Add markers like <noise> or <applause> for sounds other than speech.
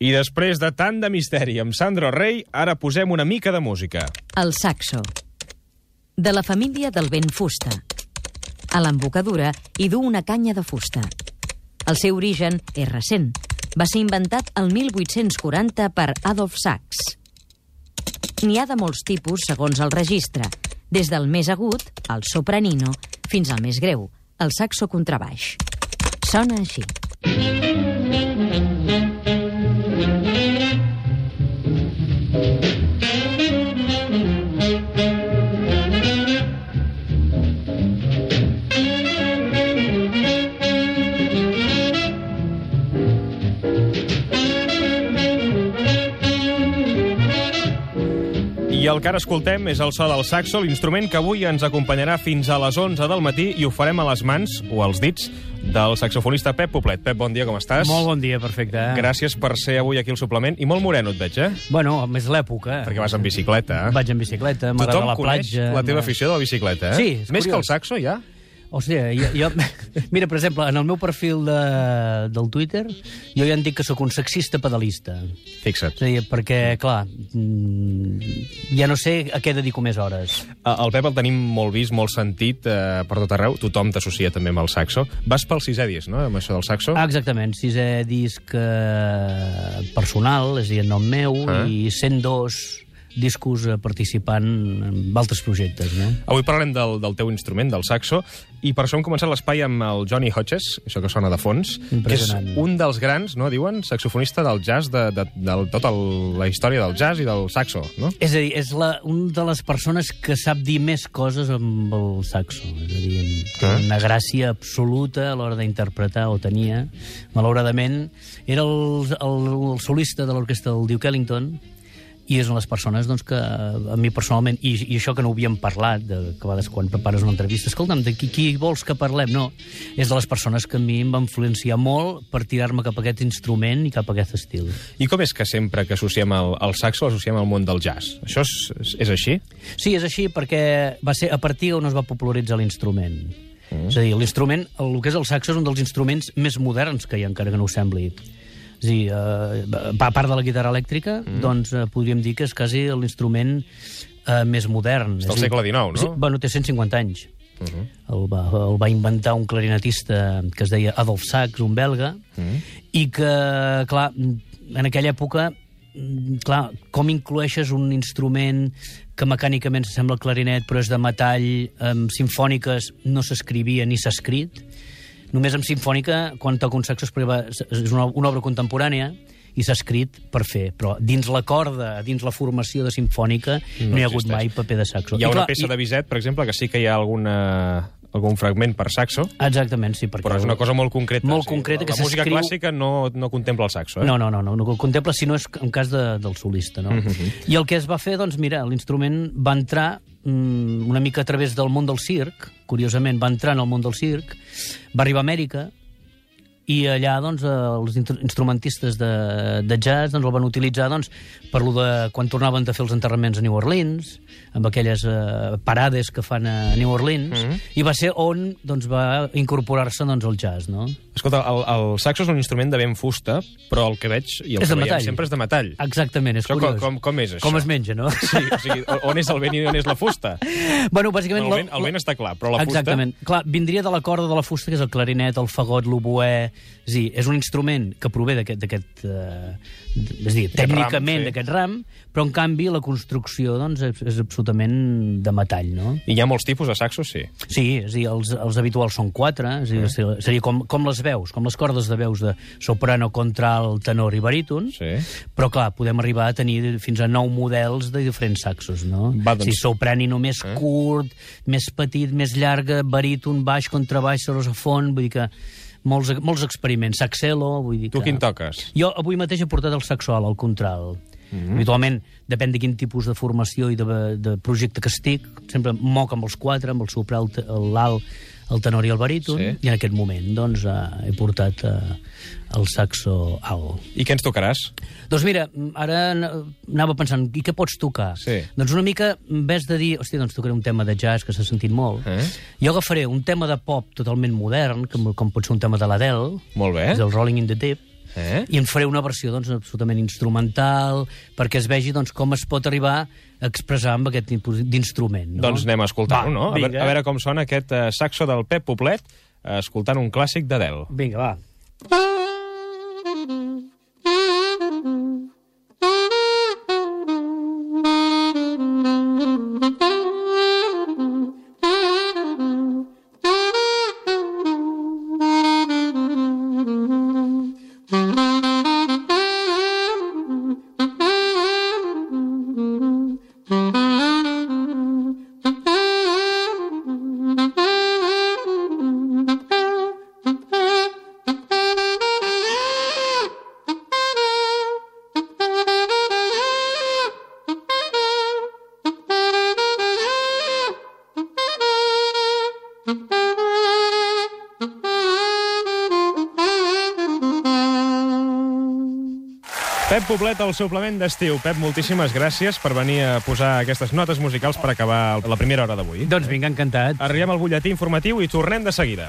I després de tant de misteri amb Sandro Rey, ara posem una mica de música. El saxo. De la família del vent fusta. A l'embocadura hi du una canya de fusta. El seu origen és recent. Va ser inventat el 1840 per Adolf Sachs. N'hi ha de molts tipus segons el registre, des del més agut, el sopranino, fins al més greu, el saxo contrabaix. Sona així. I el que ara escoltem és el so del saxo, l'instrument que avui ens acompanyarà fins a les 11 del matí i ho farem a les mans, o als dits, del saxofonista Pep Poblet. Pep, bon dia, com estàs? Molt bon dia, perfecte. Gràcies per ser avui aquí al suplement. I molt moreno et veig, eh? Bueno, més l'època. Perquè vas en bicicleta. eh? Vaig en bicicleta, m'agrada Tothom la coneix platja. la teva afició de la bicicleta, eh? Sí, és Més que curiós. el saxo, ja? O sigui, jo, jo... <laughs> Mira, per exemple, en el meu perfil de, del Twitter, jo ja en dic que sóc un sexista pedalista. Fixa't. És a dir, perquè, clar, mm, ja no sé a què dedico més hores. El Pep el tenim molt vist, molt sentit eh, per tot arreu. Tothom t'associa també amb el saxo. Vas pel sisè disc, no?, amb això del saxo. Ah, exactament, sisè disc eh, personal, és a dir, en nom meu, Ah. i 102 discos eh, participant en altres projectes, no? Avui parlarem del, del teu instrument, del saxo, i per això hem començat l'espai amb el Johnny Hodges, això que sona de fons, que és un dels grans, no, diuen, saxofonista del jazz, de, de, de, de tota la història del jazz i del saxo, no? És a dir, és la, un de les persones que sap dir més coses amb el saxo. És a dir, té Ah. una gràcia absoluta a l'hora d'interpretar, o tenia. Malauradament, era el, el, el solista de l'orquestra del Duke Ellington, i és de les persones doncs, que a mi personalment, i, i això que no ho havíem parlat, de, que a vegades quan prepares una entrevista, escolta'm, de qui, qui vols que parlem? No, és de les persones que a mi em va influenciar molt per tirar-me cap a aquest instrument i cap a aquest estil. I com és que sempre que associem el, el saxo l'associem al món del jazz? Això és, és, és així? Sí, és així perquè va ser a partir on es va popularitzar l'instrument. Mm. És a dir, l'instrument, el, el que és el saxo és un dels instruments més moderns que hi ha, encara que no ho sembli. És a dir, eh, a part de la guitarra elèctrica, mm. doncs eh, podríem dir que és quasi l'instrument eh, més modern. És del dir, segle XIX, no? Sí, bueno, té 150 anys. Uh -huh. El va, el va inventar un clarinetista que es deia Adolf Sachs, un belga, Mm. i que, clar, en aquella època, clar, com inclueixes un instrument que mecànicament s'assembla al clarinet, però és de metall, amb sinfòniques no s'escrivia ni s'ha escrit. Només amb sinfònica, quan toca un saxo, és una, una obra contemporània, i s'ha escrit per fer, però dins la corda, dins la formació de sinfònica, no, no hi ha hagut existeix. mai paper de saxo. Hi ha I, una clar, peça de Bizet, per exemple, que sí que hi ha alguna, algun fragment per saxo, Exactament, sí. Perquè però és una cosa molt concreta. Molt concreta, La, que la música clàssica no, no contempla el saxo, eh? No, no, no, no, no contempla si no és en cas de, del solista, no? I el que es va fer, doncs, mira, l'instrument va entrar mm, una mica a través del món del circ, curiosament va entrar en el món del circ, va arribar a Amèrica, i allà doncs, eh, els instru- instrumentistes de, de jazz doncs, el van utilitzar doncs, per lo de quan tornaven de fer els enterraments a New Orleans, amb aquelles eh, parades que fan a New Orleans, Mhm. i va ser on doncs, va incorporar-se doncs, el jazz, no? Escolta, el, el saxo és un instrument de ben fusta, però el que veig i el És que veiem metall. sempre és de metall. Exactament, és Això com, curiós. com, com és, això? Com es menja, no? Sí, o sigui, on és el vent i on és la fusta? Bueno, bàsicament... El vent, el vent està clar, però la fusta... Exactament. Clar, vindria de la corda de la fusta, que és el clarinet, el fagot, l'oboè... És dir, és un instrument que prové d'aquest... d'aquest, Eh, és a dir, Aquest ram, tècnicament sí. d'aquest ram, però en canvi la construcció doncs, és, és absolutament de metall, no? I hi ha molts tipus de saxos, sí. Sí, és a dir, els, els habituals són quatre, és a dir, Mm. seria com, com les veus, com les cordes de veus de soprano, contralt, tenor i baríton, Sí. però clar, podem arribar a tenir fins a nou models de diferents saxos, no? Va, doncs- Si soprani només Eh? curt, més petit, més llarga, baríton, baix, contrabaix, sorosafon, vull dir que molts, molts experiments. Saxelo, vull dir Tu que... quin toques? Jo avui mateix he portat el saxoal, el contralt. Mm -hmm. Habitualment, depèn de quin tipus de formació i de, de projecte que estic, sempre moc amb els quatre, amb el sopralt, l'alt, el tenor i el baríton, Sí. i en aquest moment doncs, eh, he portat eh, el saxo alt. I què ens tocaràs? Doncs mira, ara an- anava pensant, i què pots tocar? Sí. Doncs una mica, en vez de dir, hòstia, doncs tocaré un tema de jazz que s'ha sentit molt, Eh? jo agafaré un tema de pop totalment modern, com, com pot ser un tema de l'Adele, Molt bé. és el Rolling in the Deep, Eh? i en faré una versió doncs, absolutament instrumental, perquè es vegi doncs, com es pot arribar a expressar amb aquest tipus d'instrument. No? Doncs anem a escoltar-ho, Va, no? A veure, a veure com sona aquest uh, saxo del Pep Poblet, uh, escoltant un clàssic d'Adele. Vinga, va. Pep Poblet, el suplement d'estiu. Pep, moltíssimes gràcies per venir a posar aquestes notes musicals per acabar la primera hora d'avui. Doncs vinga, encantat. Arribem al butlletí informatiu i tornem de seguida.